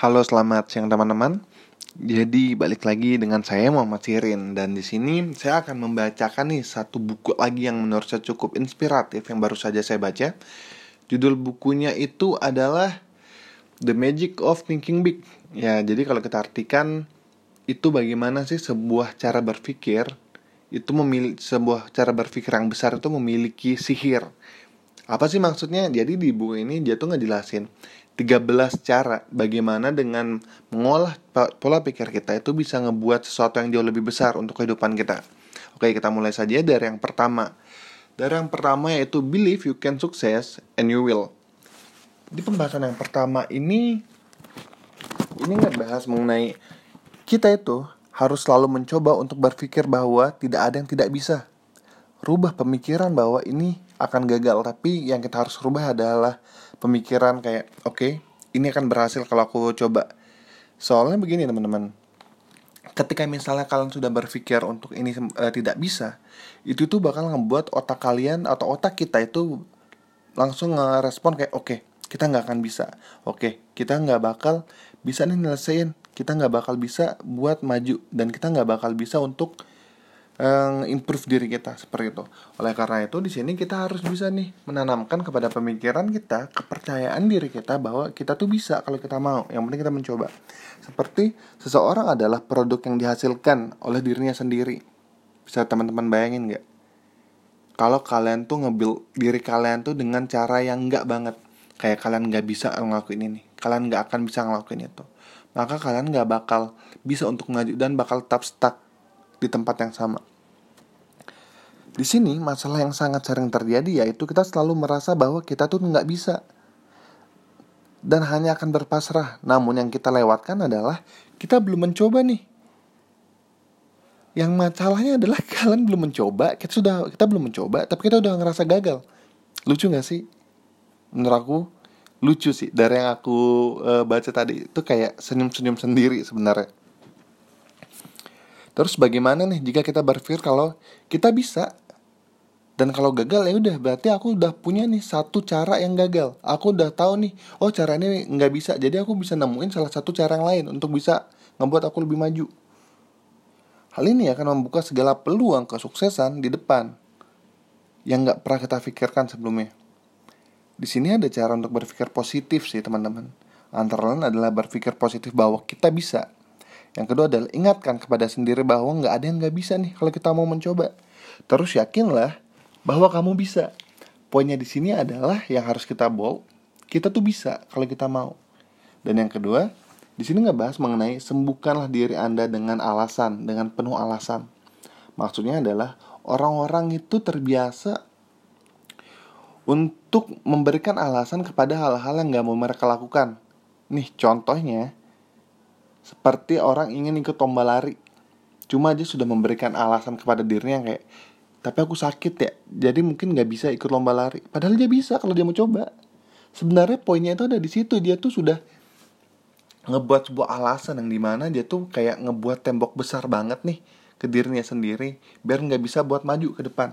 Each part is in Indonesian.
Halo, selamat siang teman-teman. Jadi balik lagi dengan saya Muhammad Sirin dan di sini saya akan membacakan nih satu buku lagi yang menurut saya cukup inspiratif yang baru saja saya baca. Judul bukunya itu adalah The Magic of Thinking Big. Ya, jadi kalau kita artikan itu bagaimana sih sebuah cara berpikir itu memiliki sebuah cara berpikir yang besar itu memiliki sihir. Apa sih maksudnya? Jadi di buku ini dia tuh ngejelasin 13 cara bagaimana dengan mengolah pola pikir kita itu bisa ngebuat sesuatu yang jauh lebih besar untuk kehidupan kita. Oke, kita mulai saja dari yang pertama. Dari yang pertama yaitu believe you can success and you will. Di pembahasan yang pertama ini ini ngebahas mengenai kita itu harus selalu mencoba untuk berpikir bahwa tidak ada yang tidak bisa. Rubah pemikiran bahwa ini akan gagal, tapi yang kita harus rubah adalah pemikiran kayak oke okay, ini akan berhasil kalau aku coba. Soalnya begini teman-teman. Ketika misalnya kalian sudah berpikir untuk ini uh, tidak bisa itu tuh bakal ngebuat otak kalian atau otak kita itu langsung ngerespon kayak oke okay, kita nggak akan bisa. Oke okay, kita nggak bakal bisa nih nyelesain. Kita nggak bakal bisa buat maju. Dan kita nggak bakal bisa untuk uh, improve diri kita seperti itu. Oleh karena itu di sini kita harus bisa nih menanamkan kepada pemikiran kita kepercayaan diri kita bahwa kita tuh bisa kalau kita mau. Yang penting kita mencoba. Seperti seseorang adalah produk yang dihasilkan oleh dirinya sendiri. Bisa teman-teman bayangin nggak? Kalau kalian tuh ngebil diri kalian tuh dengan cara yang nggak banget, kayak kalian nggak bisa ngelakuin ini, kalian nggak akan bisa ngelakuin itu, maka kalian nggak bakal bisa untuk maju dan bakal tetap stuck di tempat yang sama. Di sini masalah yang sangat sering terjadi yaitu kita selalu merasa bahwa kita tuh nggak bisa dan hanya akan berpasrah. Namun yang kita lewatkan adalah kita belum mencoba nih. Yang masalahnya adalah kalian belum mencoba, kita sudah kita belum mencoba, tapi kita udah ngerasa gagal. Lucu gak sih? Menurut aku lucu sih dari yang aku uh, baca tadi itu kayak senyum-senyum sendiri sebenarnya. Terus bagaimana nih jika kita berpikir kalau kita bisa dan kalau gagal ya udah berarti aku udah punya nih satu cara yang gagal. Aku udah tahu nih, oh cara ini nggak bisa. Jadi aku bisa nemuin salah satu cara yang lain untuk bisa ngebuat aku lebih maju. Hal ini akan membuka segala peluang kesuksesan di depan yang nggak pernah kita pikirkan sebelumnya. Di sini ada cara untuk berpikir positif sih teman-teman. Antara lain adalah berpikir positif bahwa kita bisa. Yang kedua adalah ingatkan kepada sendiri bahwa nggak ada yang nggak bisa nih kalau kita mau mencoba. Terus yakinlah bahwa kamu bisa. Poinnya di sini adalah yang harus kita bold, kita tuh bisa kalau kita mau. Dan yang kedua, di sini nggak bahas mengenai sembuhkanlah diri Anda dengan alasan, dengan penuh alasan. Maksudnya adalah orang-orang itu terbiasa untuk memberikan alasan kepada hal-hal yang nggak mau mereka lakukan. Nih contohnya, seperti orang ingin ikut lomba lari. Cuma dia sudah memberikan alasan kepada dirinya kayak tapi aku sakit ya. Jadi mungkin nggak bisa ikut lomba lari. Padahal dia bisa kalau dia mau coba. Sebenarnya poinnya itu ada di situ. Dia tuh sudah ngebuat sebuah alasan yang di mana dia tuh kayak ngebuat tembok besar banget nih ke dirinya sendiri biar nggak bisa buat maju ke depan.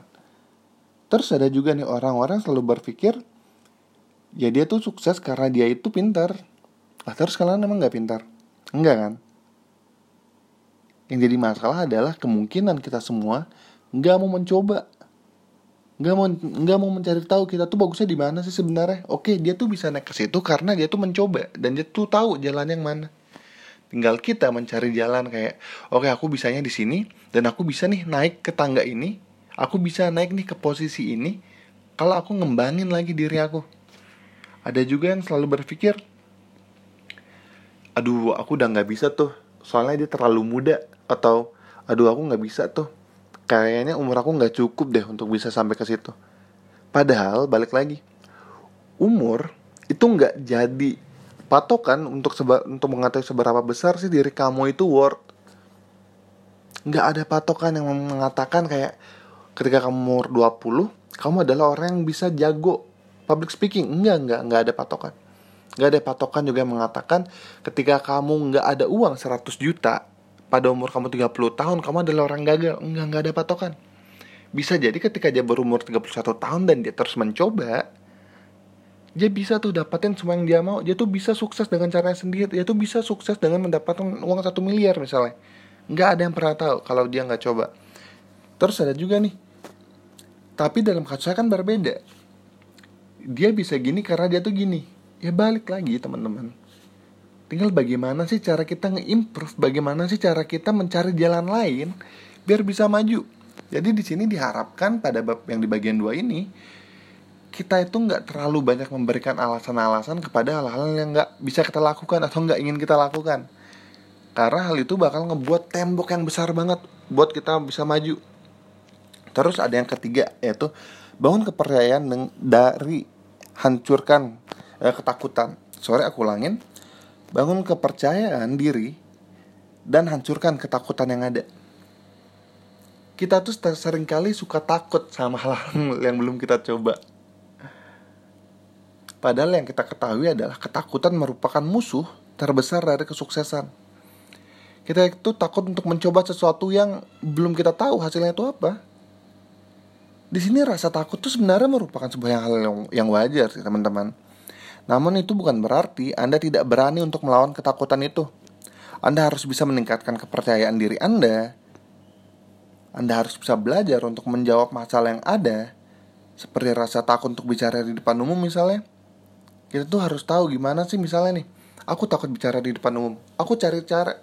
Terus ada juga nih orang-orang selalu berpikir ya dia tuh sukses karena dia itu pintar. Lah terus kalian emang nggak pintar? Enggak kan? Yang jadi masalah adalah kemungkinan kita semua nggak mau mencoba. Nggak mau nggak mau mencari tahu kita tuh bagusnya di mana sih sebenarnya. Oke dia tuh bisa naik ke situ karena dia tuh mencoba dan dia tuh tahu jalan yang mana. Tinggal kita mencari jalan kayak oke aku bisanya di sini dan aku bisa nih naik ke tangga ini. Aku bisa naik nih ke posisi ini kalau aku ngembangin lagi diri aku. Ada juga yang selalu berpikir aduh aku udah nggak bisa tuh. Soalnya dia terlalu muda. Atau aduh aku nggak bisa tuh kayaknya umur aku nggak cukup deh untuk bisa sampai ke situ. Padahal balik lagi, umur itu nggak jadi patokan untuk seba untuk mengetahui seberapa besar sih diri kamu itu worth. Nggak ada patokan yang mengatakan kayak ketika kamu umur 20, kamu adalah orang yang bisa jago public speaking. Enggak, enggak, enggak ada patokan. Enggak ada patokan juga yang mengatakan ketika kamu nggak ada uang 100 juta, pada umur kamu 30 tahun kamu adalah orang gagal enggak enggak ada patokan. Bisa jadi ketika dia berumur 31 tahun dan dia terus mencoba dia bisa tuh dapatin semua yang dia mau. Dia tuh bisa sukses dengan caranya sendiri. Dia tuh bisa sukses dengan mendapatkan uang satu miliar misalnya. Nggak ada yang pernah tahu kalau dia nggak coba. Terus ada juga nih. Tapi dalam kasusnya kan berbeda. Dia bisa gini karena dia tuh gini. Ya balik lagi teman-teman tinggal bagaimana sih cara kita nge-improve bagaimana sih cara kita mencari jalan lain biar bisa maju. Jadi di sini diharapkan pada bab yang di bagian dua ini kita itu nggak terlalu banyak memberikan alasan-alasan kepada hal-hal yang nggak bisa kita lakukan atau nggak ingin kita lakukan. Karena hal itu bakal ngebuat tembok yang besar banget buat kita bisa maju. Terus ada yang ketiga yaitu bangun kepercayaan dari hancurkan eh, ketakutan. Sorry aku ulangin bangun kepercayaan diri dan hancurkan ketakutan yang ada kita tuh sering kali suka takut sama hal-hal yang belum kita coba Padahal yang kita ketahui adalah ketakutan merupakan musuh terbesar dari kesuksesan. Kita itu takut untuk mencoba sesuatu yang belum kita tahu hasilnya itu apa. Di sini rasa takut itu sebenarnya merupakan sebuah hal yang, yang wajar sih teman-teman. Namun itu bukan berarti Anda tidak berani untuk melawan ketakutan itu. Anda harus bisa meningkatkan kepercayaan diri Anda. Anda harus bisa belajar untuk menjawab masalah yang ada, seperti rasa takut untuk bicara di depan umum misalnya kita tuh harus tahu gimana sih misalnya nih aku takut bicara di depan umum aku cari cara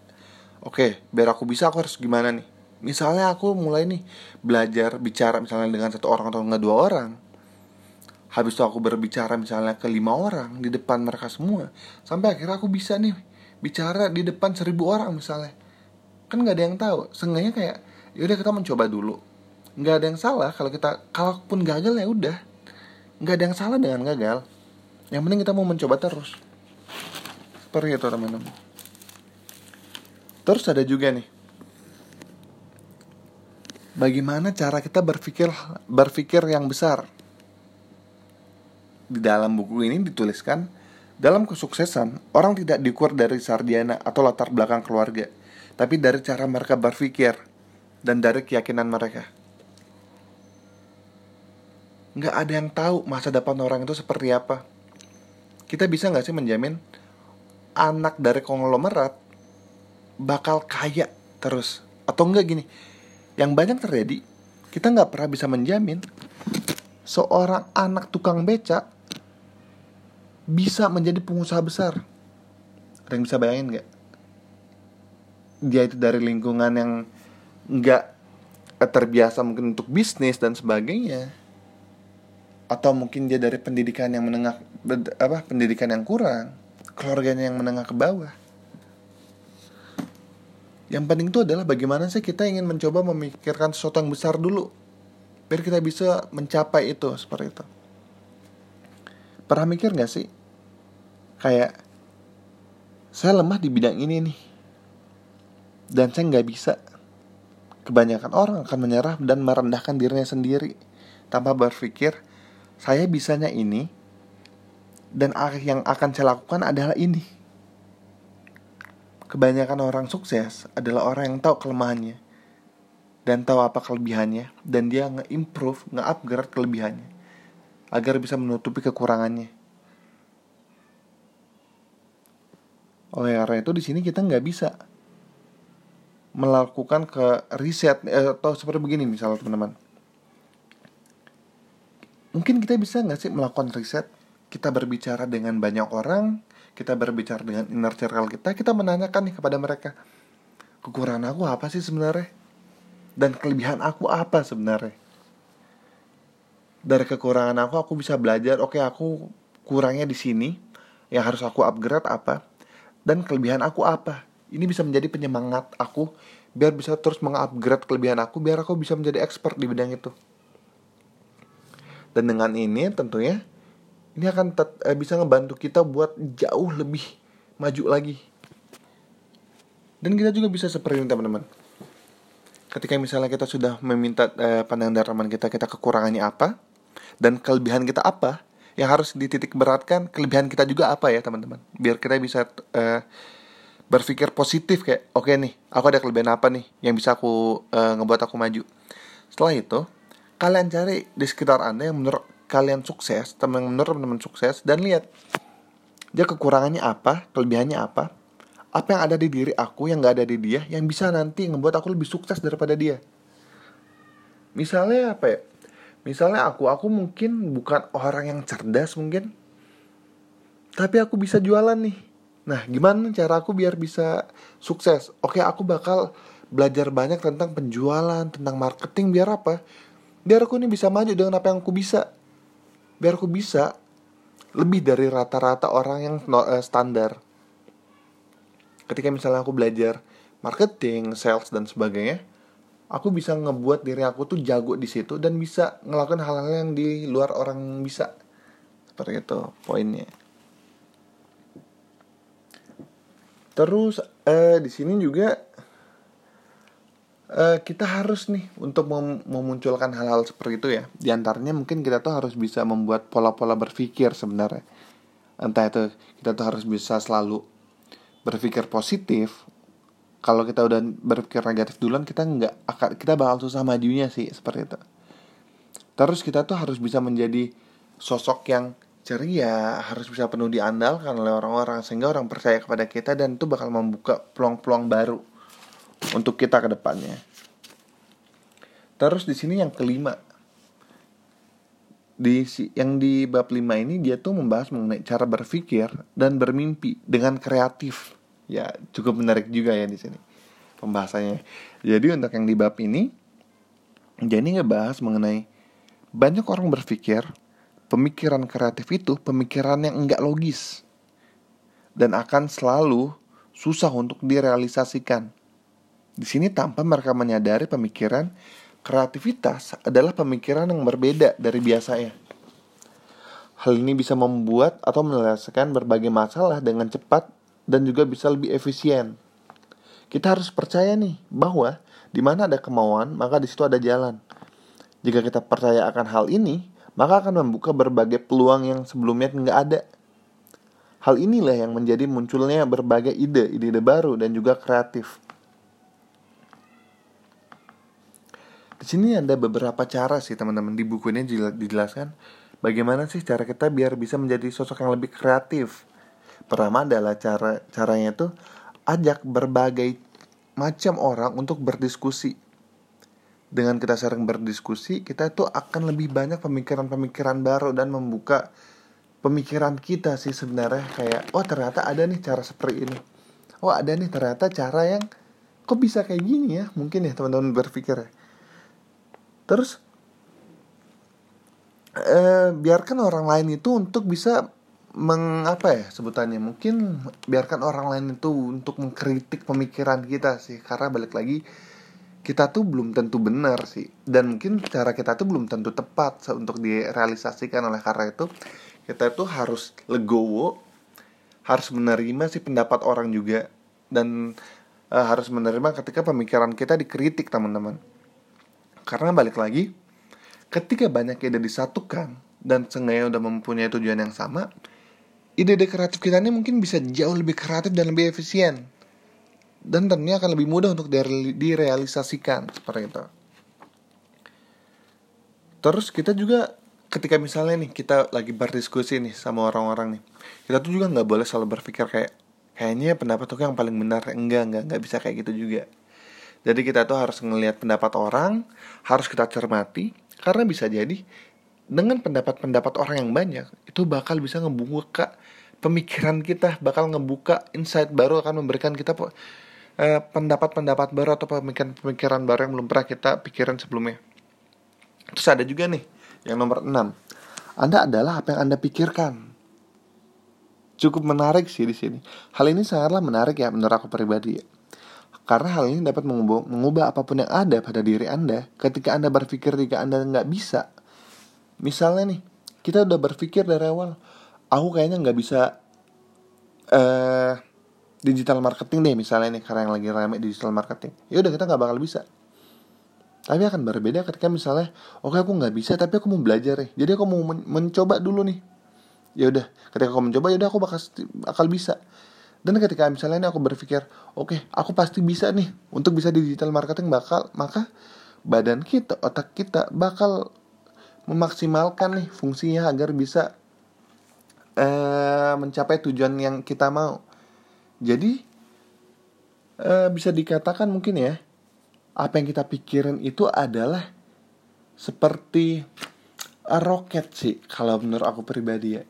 oke biar aku bisa aku harus gimana nih misalnya aku mulai nih belajar bicara misalnya dengan satu orang atau enggak dua orang habis itu aku berbicara misalnya ke lima orang di depan mereka semua. Sampai akhirnya aku bisa nih bicara di depan seribu orang misalnya. Kan nggak ada yang tahu. Seenggaknya kayak yaudah kita mencoba dulu. Nggak ada yang salah kalau kita kalaupun gagal ya udah. Nggak ada yang salah dengan gagal. Yang penting kita mau mencoba terus. Seperti itu teman-teman. Terus ada juga nih. Bagaimana cara kita berpikir berpikir yang besar di dalam buku ini dituliskan dalam kesuksesan orang tidak diukur dari sarjana atau latar belakang keluarga tapi dari cara mereka berpikir dan dari keyakinan mereka. Nggak ada yang tahu masa depan orang itu seperti apa. Kita bisa nggak sih menjamin anak dari konglomerat bakal kaya terus? Atau enggak gini yang banyak terjadi kita nggak pernah bisa menjamin seorang anak tukang beca bisa menjadi pengusaha besar. Ada yang bisa bayangin nggak? Dia itu dari lingkungan yang nggak terbiasa mungkin untuk bisnis dan sebagainya. Atau mungkin dia dari pendidikan yang menengah apa pendidikan yang kurang keluarganya yang menengah ke bawah. Yang penting itu adalah bagaimana sih kita ingin mencoba memikirkan sesuatu yang besar dulu biar kita bisa mencapai itu seperti itu pernah mikir gak sih? Kayak saya lemah di bidang ini nih dan saya nggak bisa. Kebanyakan orang akan menyerah dan merendahkan dirinya sendiri tanpa berpikir saya bisanya ini dan yang akan saya lakukan adalah ini. Kebanyakan orang sukses adalah orang yang tahu kelemahannya dan tahu apa kelebihannya dan dia nge-improve, nge-upgrade kelebihannya agar bisa menutupi kekurangannya. Oleh karena itu di sini kita nggak bisa melakukan ke riset eh, atau seperti begini misalnya teman-teman. Mungkin kita bisa nggak sih melakukan riset kita berbicara dengan banyak orang kita berbicara dengan inner circle kita kita menanyakan nih kepada mereka kekurangan aku apa sih sebenarnya? Dan kelebihan aku apa sebenarnya dari kekurangan aku aku bisa belajar oke okay, aku kurangnya di sini yang harus aku upgrade apa dan kelebihan aku apa ini bisa menjadi penyemangat aku biar bisa terus mengupgrade kelebihan aku biar aku bisa menjadi expert di bidang itu dan dengan ini tentunya ini akan eh, bisa ngebantu kita buat jauh lebih maju lagi. Dan kita juga bisa seperti ini teman-teman. Ketika misalnya kita sudah meminta eh, pandangan dari teman kita, kita kekurangannya apa dan kelebihan kita apa, yang harus dititik beratkan kelebihan kita juga apa ya teman-teman. Biar kita bisa eh, berpikir positif kayak oke okay nih, aku ada kelebihan apa nih yang bisa aku eh, ngebuat aku maju. Setelah itu, kalian cari di sekitar Anda yang menurut kalian sukses teman menurut teman-teman sukses dan lihat dia kekurangannya apa kelebihannya apa apa yang ada di diri aku yang nggak ada di dia yang bisa nanti ngebuat aku lebih sukses daripada dia misalnya apa ya misalnya aku aku mungkin bukan orang yang cerdas mungkin. Tapi aku bisa jualan nih. Nah gimana cara aku biar bisa sukses? Oke aku bakal belajar banyak tentang penjualan tentang marketing biar apa? Biar aku ini bisa maju dengan apa yang aku bisa. Biar aku bisa lebih dari rata-rata orang yang eh, standar. Ketika misalnya aku belajar marketing sales dan sebagainya aku bisa ngebuat diri aku tuh jago di situ dan bisa ngelakuin hal-hal yang di luar orang bisa. Seperti itu poinnya. Terus eh, di sini juga eh, kita harus nih untuk mem memunculkan hal-hal seperti itu ya. Di antaranya mungkin kita tuh harus bisa membuat pola-pola berpikir sebenarnya. Entah itu kita tuh harus bisa selalu berpikir positif kalau kita udah berpikir negatif duluan kita nggak akan kita bakal susah majunya sih seperti itu. Terus kita tuh harus bisa menjadi sosok yang ceria harus bisa penuh diandalkan oleh orang-orang sehingga orang percaya kepada kita dan itu bakal membuka peluang-peluang baru untuk kita ke depannya. Terus di sini yang kelima. Di yang di bab 5 ini dia tuh membahas mengenai cara berpikir dan bermimpi dengan kreatif ya cukup menarik juga ya di sini pembahasannya. Jadi untuk yang di bab ini jadi ngebahas mengenai banyak orang berpikir pemikiran kreatif itu pemikiran yang enggak logis dan akan selalu susah untuk direalisasikan. Di sini tanpa mereka menyadari pemikiran kreativitas adalah pemikiran yang berbeda dari biasanya. Hal ini bisa membuat atau menyelesaikan berbagai masalah dengan cepat dan juga bisa lebih efisien. Kita harus percaya nih bahwa di mana ada kemauan, maka di situ ada jalan. Jika kita percaya akan hal ini, maka akan membuka berbagai peluang yang sebelumnya nggak ada. Hal inilah yang menjadi munculnya berbagai ide, ide-ide baru dan juga kreatif. Di sini ada beberapa cara sih teman-teman di buku ini dijelaskan bagaimana sih cara kita biar bisa menjadi sosok yang lebih kreatif Pertama adalah cara caranya itu ajak berbagai macam orang untuk berdiskusi. Dengan kita sering berdiskusi, kita itu akan lebih banyak pemikiran-pemikiran baru dan membuka pemikiran kita sih sebenarnya kayak oh ternyata ada nih cara seperti ini. Oh ada nih ternyata cara yang kok bisa kayak gini ya mungkin ya teman-teman berpikir ya. Terus eh, biarkan orang lain itu untuk bisa mengapa ya sebutannya mungkin biarkan orang lain itu untuk mengkritik pemikiran kita sih karena balik lagi kita tuh belum tentu benar sih. Dan mungkin cara kita tuh belum tentu tepat untuk direalisasikan. Oleh karena itu kita tuh harus legowo harus menerima sih pendapat orang juga dan uh, harus menerima ketika pemikiran kita dikritik teman-teman. Karena balik lagi ketika banyak ide disatukan dan sengaja udah mempunyai tujuan yang sama ide-ide kreatif kita ini mungkin bisa jauh lebih kreatif dan lebih efisien dan tentunya akan lebih mudah untuk direalisasikan seperti itu. Terus kita juga ketika misalnya nih kita lagi berdiskusi nih sama orang-orang nih, kita tuh juga nggak boleh selalu berpikir kayak kayaknya pendapat tuh yang paling benar enggak enggak nggak bisa kayak gitu juga. Jadi kita tuh harus ngelihat pendapat orang, harus kita cermati karena bisa jadi dengan pendapat-pendapat orang yang banyak itu bakal bisa ngebuka pemikiran kita bakal ngebuka insight baru akan memberikan kita eh, pendapat-pendapat baru atau pemikiran-pemikiran baru yang belum pernah kita pikiran sebelumnya. Terus ada juga nih yang nomor 6 Anda adalah apa yang Anda pikirkan. Cukup menarik sih di sini. Hal ini sangatlah menarik ya menurut aku pribadi. Karena hal ini dapat mengubah, mengubah apa pun yang ada pada diri Anda ketika Anda berpikir jika Anda nggak bisa misalnya nih kita udah berpikir dari awal aku kayaknya nggak bisa uh, digital marketing deh misalnya nih karena yang lagi rame digital marketing. Ya udah kita nggak bakal bisa. Tapi akan berbeda ketika misalnya oke okay, aku nggak bisa tapi aku mau belajar nih. Jadi aku mau men mencoba dulu nih. Ya udah ketika aku mencoba ya udah aku bakal akal bisa. Dan ketika misalnya ini aku berpikir oke okay, aku pasti bisa nih untuk bisa digital marketing bakal maka badan kita otak kita bakal memaksimalkan nih fungsinya agar bisa uh, mencapai tujuan yang kita mau. Jadi uh, bisa dikatakan mungkin ya apa yang kita pikirin itu adalah seperti roket sih kalau menurut aku pribadi ya.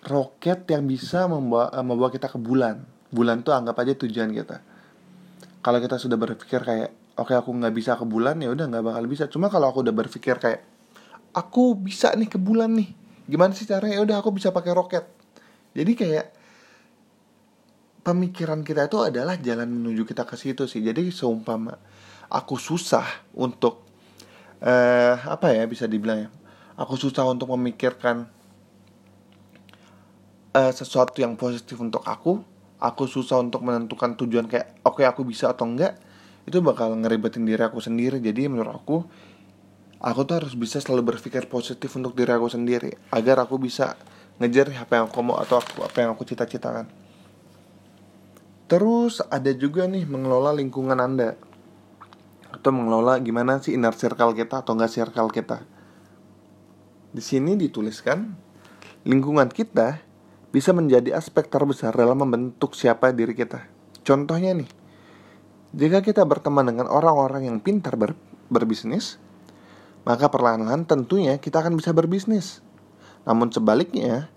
Roket yang bisa membawa membawa kita ke bulan. Bulan tuh anggap aja tujuan kita. Kalau kita sudah berpikir kayak oke aku nggak bisa ke bulan ya udah nggak bakal bisa. Cuma kalau aku udah berpikir kayak aku bisa nih ke bulan nih. Gimana sih caranya? Ya udah aku bisa pakai roket. Jadi kayak pemikiran kita itu adalah jalan menuju kita ke situ sih. Jadi seumpama aku susah untuk eh apa ya bisa dibilang ya? Aku susah untuk memikirkan eh, sesuatu yang positif untuk aku. Aku susah untuk menentukan tujuan kayak oke okay, aku bisa atau enggak. Itu bakal ngeribetin diri aku sendiri. Jadi menurut aku aku tuh harus bisa selalu berpikir positif untuk diri aku sendiri agar aku bisa ngejar apa yang aku mau atau apa yang aku cita-citakan. Terus ada juga nih mengelola lingkungan Anda atau mengelola gimana sih inner circle kita atau enggak circle kita. Di sini dituliskan lingkungan kita bisa menjadi aspek terbesar dalam membentuk siapa diri kita. Contohnya nih, jika kita berteman dengan orang-orang yang pintar ber berbisnis, maka perlahan-lahan tentunya kita akan bisa berbisnis. Namun sebaliknya,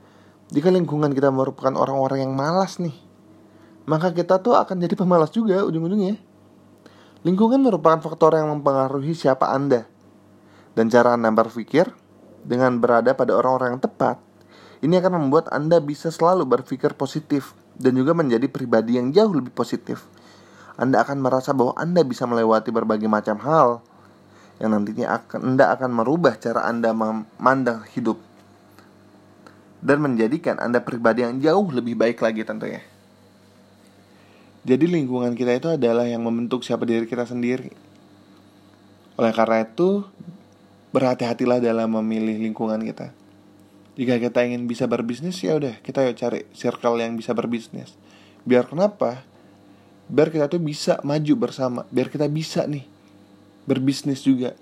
jika lingkungan kita merupakan orang-orang yang malas nih, maka kita tuh akan jadi pemalas juga ujung-ujungnya. Lingkungan merupakan faktor yang mempengaruhi siapa Anda. Dan cara Anda berpikir dengan berada pada orang-orang yang tepat, ini akan membuat Anda bisa selalu berpikir positif dan juga menjadi pribadi yang jauh lebih positif. Anda akan merasa bahwa Anda bisa melewati berbagai macam hal yang nantinya akan Anda akan merubah cara Anda memandang hidup dan menjadikan Anda pribadi yang jauh lebih baik lagi tentunya. Jadi lingkungan kita itu adalah yang membentuk siapa diri kita sendiri. Oleh karena itu, berhati-hatilah dalam memilih lingkungan kita. Jika kita ingin bisa berbisnis ya udah kita yuk cari circle yang bisa berbisnis. Biar kenapa? Biar kita tuh bisa maju bersama, biar kita bisa nih berbisnis juga.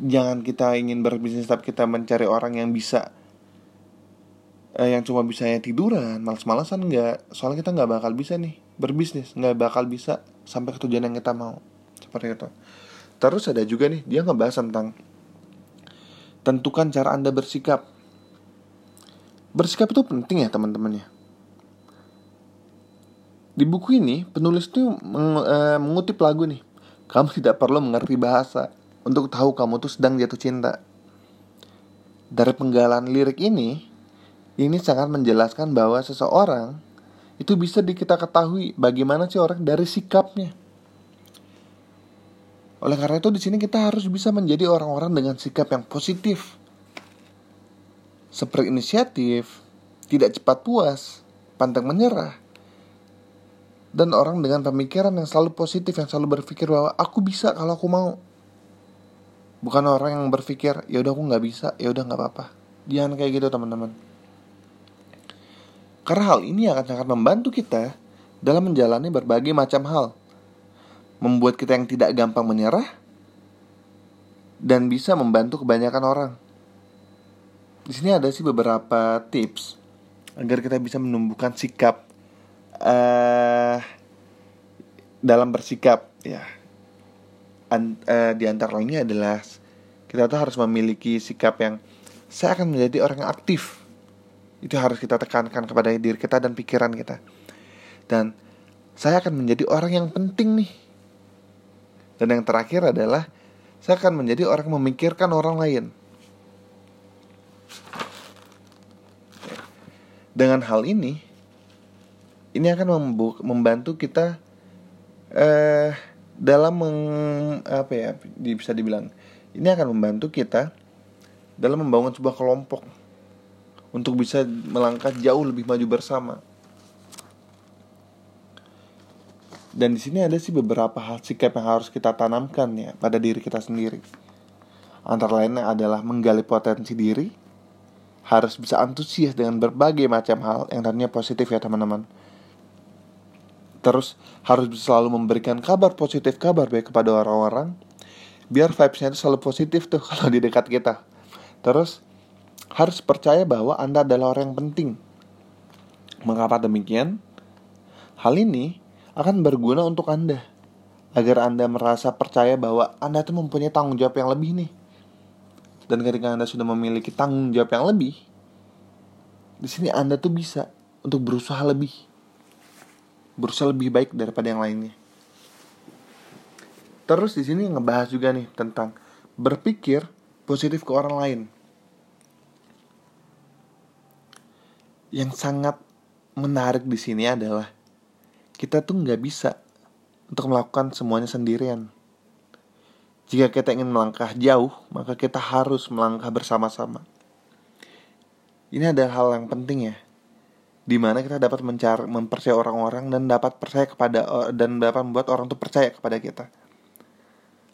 Jangan kita ingin berbisnis tapi kita mencari orang yang bisa eh, yang cuma bisa ya tiduran malas-malasan nggak. Soalnya kita nggak bakal bisa nih berbisnis nggak bakal bisa sampai ke tujuan yang kita mau. Seperti itu. Terus ada juga nih dia ngebahas tentang tentukan cara anda bersikap. Bersikap itu penting ya teman-teman ya. Di buku ini penulis tuh meng, uh, mengutip lagu nih kamu tidak perlu mengerti bahasa untuk tahu kamu tuh sedang jatuh cinta. Dari penggalan lirik ini, ini sangat menjelaskan bahwa seseorang itu bisa kita ketahui bagaimana sih orang dari sikapnya. Oleh karena itu di sini kita harus bisa menjadi orang-orang dengan sikap yang positif. Seperti inisiatif, tidak cepat puas, pantang menyerah, dan orang dengan pemikiran yang selalu positif yang selalu berpikir bahwa aku bisa kalau aku mau. Bukan orang yang berpikir ya udah aku nggak bisa ya udah nggak apa-apa. Jangan kayak gitu teman-teman. Karena hal ini akan sangat membantu kita dalam menjalani berbagai macam hal. Membuat kita yang tidak gampang menyerah dan bisa membantu kebanyakan orang. Di sini ada sih beberapa tips agar kita bisa menumbuhkan sikap uh, dalam bersikap ya. An, uh, di antara lainnya adalah kita tuh harus memiliki sikap yang saya akan menjadi orang yang aktif. Itu harus kita tekankan kepada diri kita dan pikiran kita. Dan saya akan menjadi orang yang penting nih. Dan yang terakhir adalah saya akan menjadi orang yang memikirkan orang lain. Dengan hal ini ini akan membantu kita eh dalam meng, apa ya bisa dibilang ini akan membantu kita dalam membangun sebuah kelompok untuk bisa melangkah jauh lebih maju bersama. Dan di sini ada sih beberapa hal sikap yang harus kita tanamkan ya pada diri kita sendiri. Antara lainnya adalah menggali potensi diri, harus bisa antusias dengan berbagai macam hal yang tadinya positif ya teman-teman terus harus selalu memberikan kabar positif kabar baik kepada orang-orang biar vibesnya itu selalu positif tuh kalau di dekat kita Terus harus percaya bahwa Anda adalah orang yang penting. Mengapa demikian? Hal ini akan berguna untuk Anda agar Anda merasa percaya bahwa Anda itu mempunyai tanggung jawab yang lebih nih. Dan ketika Anda sudah memiliki tanggung jawab yang lebih, di sini Anda tuh bisa untuk berusaha lebih. Berusaha lebih baik daripada yang lainnya. Terus di sini ngebahas juga nih tentang berpikir positif ke orang lain. Yang sangat menarik di sini adalah kita tuh nggak bisa untuk melakukan semuanya sendirian. Jika kita ingin melangkah jauh, maka kita harus melangkah bersama-sama. Ini adalah hal yang penting ya, di mana kita dapat mencari, mempercayai orang-orang dan dapat percaya kepada dan dapat membuat orang itu percaya kepada kita.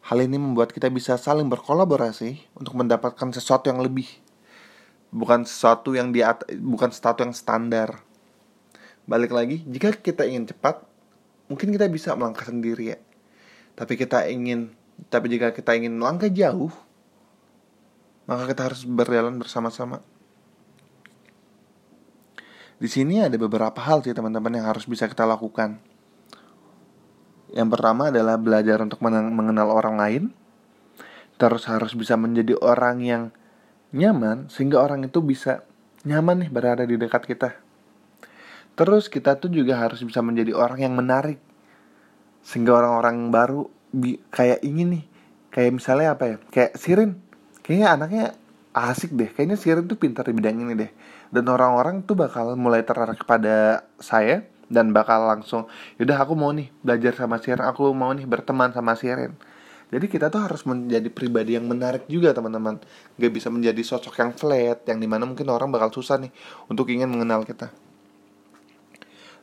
Hal ini membuat kita bisa saling berkolaborasi untuk mendapatkan sesuatu yang lebih, bukan sesuatu yang di bukan sesuatu yang standar. Balik lagi, jika kita ingin cepat, mungkin kita bisa melangkah sendiri ya tapi kita ingin tapi jika kita ingin melangkah jauh maka kita harus berjalan bersama-sama di sini ada beberapa hal sih teman-teman yang harus bisa kita lakukan. Yang pertama adalah belajar untuk mengenal orang lain. Terus harus bisa menjadi orang yang nyaman sehingga orang itu bisa nyaman nih berada di dekat kita. Terus kita tuh juga harus bisa menjadi orang yang menarik. Sehingga orang-orang baru bi kayak ingin nih. Kayak misalnya apa ya? Kayak Sirin. Kayaknya anaknya asik deh. Kayaknya Sirin tuh pintar di bidang ini deh. Dan orang-orang tuh bakal mulai tertarik kepada saya dan bakal langsung yaudah aku mau nih belajar sama Sirin aku mau nih berteman sama Sirin jadi kita tuh harus menjadi pribadi yang menarik juga teman-teman. Gak bisa menjadi sosok yang flat yang di mana mungkin orang bakal susah nih untuk ingin mengenal kita.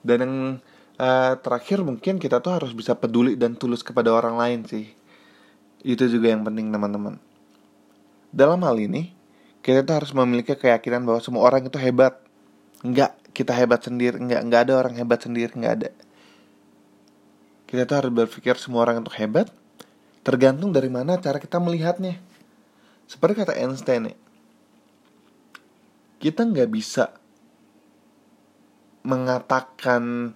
Dan yang uh, terakhir mungkin kita tuh harus bisa peduli dan tulus kepada orang lain sih. Itu juga yang penting teman-teman. Dalam hal ini kita tuh harus memiliki keyakinan bahwa semua orang itu hebat. Enggak kita hebat sendiri Enggak, enggak ada orang hebat sendiri Enggak ada. Kita tuh harus berpikir semua orang itu hebat Tergantung dari mana cara kita melihatnya. Seperti kata Einstein ya Kita nggak bisa mengatakan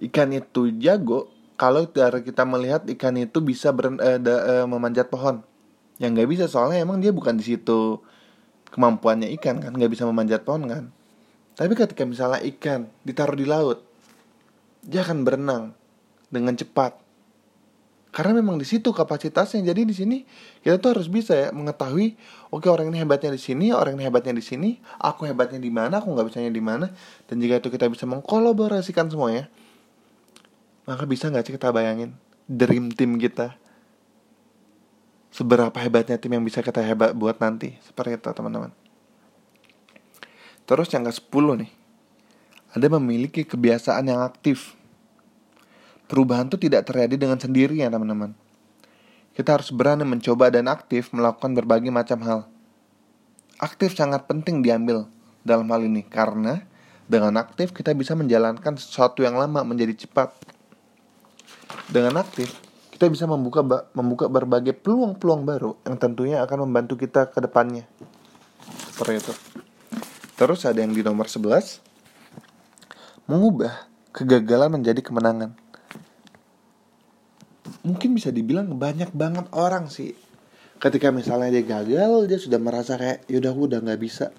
ikan itu jago kalau dari kita melihat ikan itu bisa ber, uh, da, uh, memanjat pohon. Yang nggak bisa soalnya emang dia bukan di situ kemampuannya ikan kan nggak bisa memanjat pohon kan. Tapi ketika misalnya ikan ditaruh di laut dia akan berenang dengan cepat. Karena memang di situ kapasitasnya. Jadi di sini kita tuh harus bisa ya mengetahui oke okay, orang ini hebatnya di sini orang ini hebatnya di sini aku hebatnya di mana aku nggak bisanya di mana. Dan jika itu kita bisa mengkolaborasikan semuanya maka bisa nggak sih kita bayangin dream team kita seberapa hebatnya tim yang bisa kita hebat buat nanti seperti itu teman-teman terus yang ke 10 nih ada memiliki kebiasaan yang aktif Perubahan itu tidak terjadi dengan sendirinya teman-teman. Kita harus berani mencoba dan aktif melakukan berbagai macam hal. Aktif sangat penting diambil dalam hal ini karena dengan aktif kita bisa menjalankan sesuatu yang lama menjadi cepat. Dengan aktif kita bisa membuka membuka berbagai peluang-peluang baru yang tentunya akan membantu kita ke depannya. Seperti itu. Terus ada yang di nomor 11 mengubah kegagalan menjadi kemenangan. Mungkin bisa dibilang banyak banget orang sih. Ketika misalnya dia gagal dia sudah merasa kayak yaudah aku udah nggak bisa.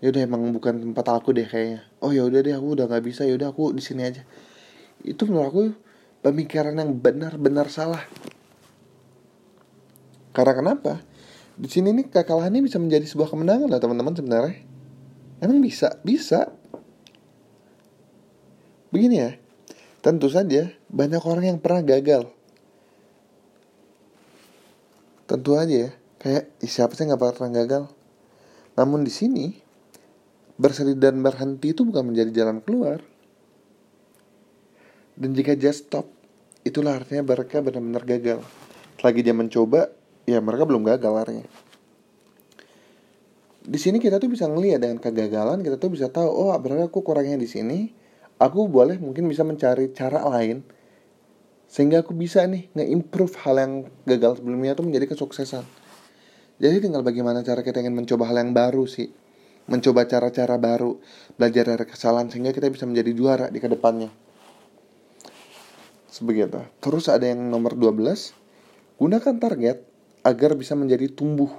Yaudah emang bukan tempat aku deh kayaknya. Oh yaudah deh aku udah nggak bisa. Yaudah aku di sini aja. Itu menurut aku pemikiran yang benar-benar salah karena kenapa di sini nih kekalahan ini bisa menjadi sebuah kemenangan lah teman-teman sebenarnya emang bisa bisa begini ya Tentu saja banyak orang yang pernah gagal. Tentu aja ya, kayak siapa sih nggak pernah gagal. Namun di sini bersedih dan berhenti itu bukan menjadi jalan keluar. Dan jika just stop, itulah artinya mereka benar-benar gagal. Lagi dia mencoba, ya mereka belum gagal artinya. Di sini kita tuh bisa ngeliat dengan kegagalan, kita tuh bisa tahu, oh berarti aku kurangnya di sini, aku boleh mungkin bisa mencari cara lain sehingga aku bisa nih nge-improve hal yang gagal sebelumnya itu menjadi kesuksesan. Jadi tinggal bagaimana cara kita ingin mencoba hal yang baru sih. Mencoba cara-cara baru, belajar dari kesalahan sehingga kita bisa menjadi juara di ke depannya. Sebegitu. Terus ada yang nomor 12, gunakan target agar bisa menjadi tumbuh.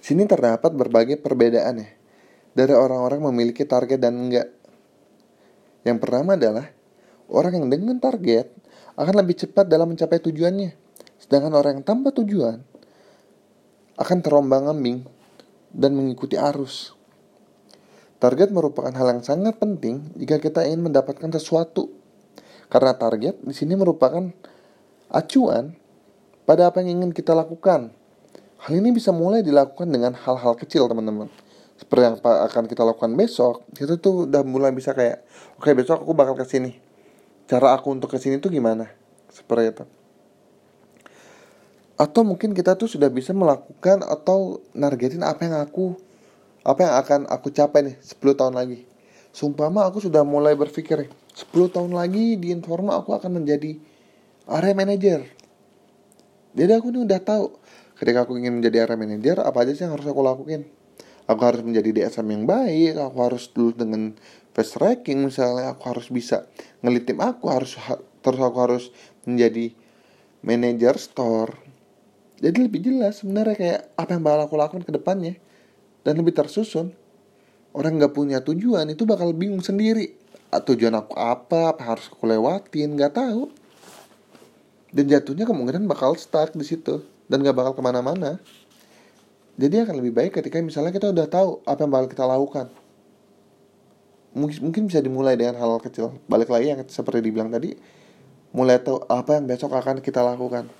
Sini terdapat berbagai perbedaan ya dari orang-orang memiliki target dan enggak. Yang pertama adalah orang yang dengan target akan lebih cepat dalam mencapai tujuannya. Sedangkan orang yang tanpa tujuan akan terombang-ambing dan mengikuti arus. Target merupakan hal yang sangat penting jika kita ingin mendapatkan sesuatu. Karena target di sini merupakan acuan pada apa yang ingin kita lakukan. Hal ini bisa mulai dilakukan dengan hal-hal kecil, teman-teman. Seperti yang akan kita lakukan besok itu tuh udah mulai bisa kayak oke okay, besok aku bakal ke sini. Cara aku untuk ke sini tuh gimana? Seperti itu. Atau mungkin kita tuh sudah bisa melakukan atau nargetin apa yang aku apa yang akan aku capai nih 10 tahun lagi. Sumpama aku sudah mulai berpikir 10 tahun lagi di Informa aku akan menjadi area manager. Jadi aku nih udah tahu ketika aku ingin menjadi area manager apa aja sih yang harus aku lakuin? Aku harus menjadi DSM yang baik aku harus dulu dengan fast tracking misalnya aku harus bisa ngelit tim aku harus terus aku harus menjadi manager store. Jadi lebih jelas sebenarnya kayak apa yang bakal aku lakukan ke depannya. Dan lebih tersusun. Orang nggak punya tujuan itu bakal bingung sendiri tujuan aku apa? Apa harus aku lewatin? Nggak tahu. Dan jatuhnya kemungkinan bakal stuck di situ. Dan nggak bakal ke mana-mana. Jadi akan lebih baik ketika misalnya kita udah tahu apa yang bakal kita lakukan. Mungkin mungkin bisa dimulai dengan hal, -hal kecil. Balik lagi yang seperti dibilang tadi mulai tahu apa yang besok akan kita lakukan.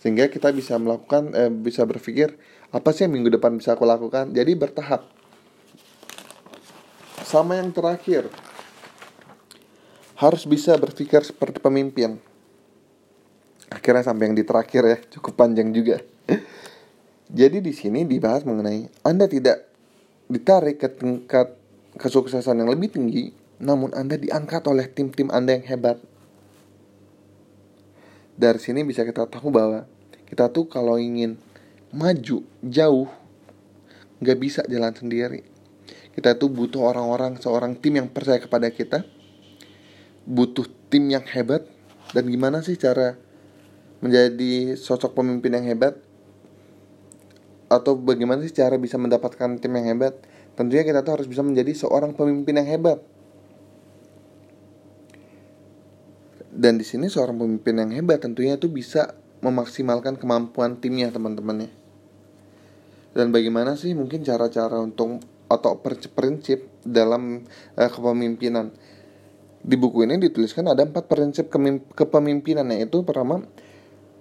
Sehingga kita bisa melakukan eh, bisa berpikir apa sih yang minggu depan bisa aku lakukan? Jadi bertahap. Sama yang terakhir harus bisa berpikir seperti pemimpin akhirnya sampai yang di terakhir ya cukup panjang juga Jadi di sini dibahas mengenai Anda tidak ditarik ke tingkat kesuksesan yang lebih tinggi, namun Anda diangkat oleh tim-tim Anda yang hebat. Dari sini bisa kita tahu bahwa kita tuh kalau ingin maju jauh nggak bisa jalan sendiri. Kita tuh butuh orang-orang seorang tim yang percaya kepada kita, butuh tim yang hebat dan gimana sih cara menjadi sosok pemimpin yang hebat atau bagaimana sih cara bisa mendapatkan tim yang hebat? Tentunya kita tuh harus bisa menjadi seorang pemimpin yang hebat. Dan di sini seorang pemimpin yang hebat tentunya itu bisa memaksimalkan kemampuan timnya teman-temannya. Dan bagaimana sih mungkin cara-cara untuk atau prinsip dalam uh, kepemimpinan? Di buku ini dituliskan ada empat prinsip kepemimpinan yaitu pertama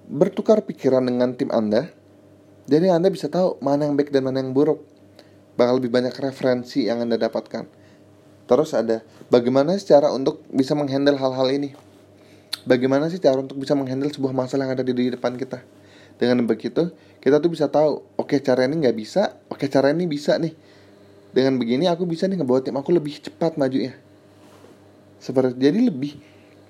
bertukar pikiran dengan tim Anda, jadi Anda bisa tahu mana yang baik dan mana yang buruk. Bakal lebih banyak referensi yang Anda dapatkan. Terus ada bagaimana cara untuk bisa menghandle hal-hal ini. Bagaimana sih cara untuk bisa menghandle sebuah masalah yang ada di, di depan kita. Dengan begitu, kita tuh bisa tahu, oke okay, cara ini nggak bisa, oke okay, cara ini bisa nih. Dengan begini aku bisa nih ngebawa tim aku lebih cepat maju ya. Seperti jadi lebih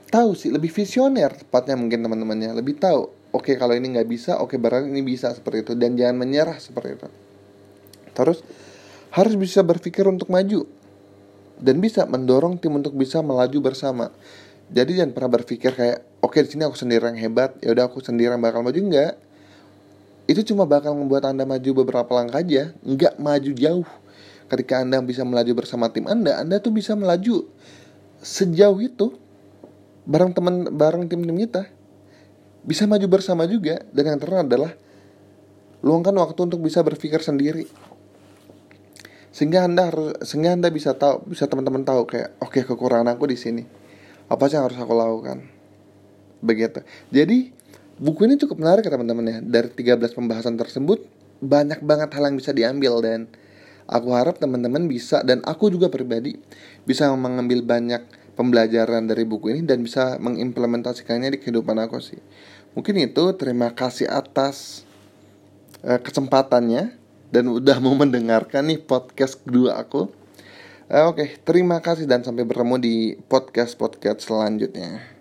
tahu sih, lebih visioner tepatnya mungkin teman-temannya, lebih tahu oke okay, kalau ini nggak bisa oke okay, berarti ini bisa seperti itu dan jangan menyerah seperti itu. Terus harus bisa berpikir untuk maju dan bisa mendorong tim untuk bisa melaju bersama. Jadi jangan pernah berpikir kayak oke okay, di sini aku sendiri yang hebat ya udah aku sendiri yang bakal maju. Enggak itu cuma bakal membuat anda maju beberapa langkah aja nggak maju jauh. Ketika anda bisa melaju bersama tim anda anda tuh bisa melaju sejauh itu bareng teman bareng tim-tim kita bisa maju bersama juga dan yang terakhir adalah luangkan waktu untuk bisa berpikir sendiri. Sehingga anda harus sehingga anda bisa tahu bisa teman-teman tahu kayak oke okay, kekurangan aku di sini. Apa sih yang harus aku lakukan? Begitu. Jadi buku ini cukup menarik ya teman-teman ya. Dari 13 pembahasan tersebut banyak banget hal yang bisa diambil dan aku harap teman-teman bisa dan aku juga pribadi bisa mengambil banyak pembelajaran dari buku ini dan bisa mengimplementasikannya di kehidupan aku sih Mungkin itu terima kasih atas uh, kesempatannya dan udah mau mendengarkan nih podcast kedua aku. Uh, Oke, okay, terima kasih dan sampai bertemu di podcast-podcast selanjutnya.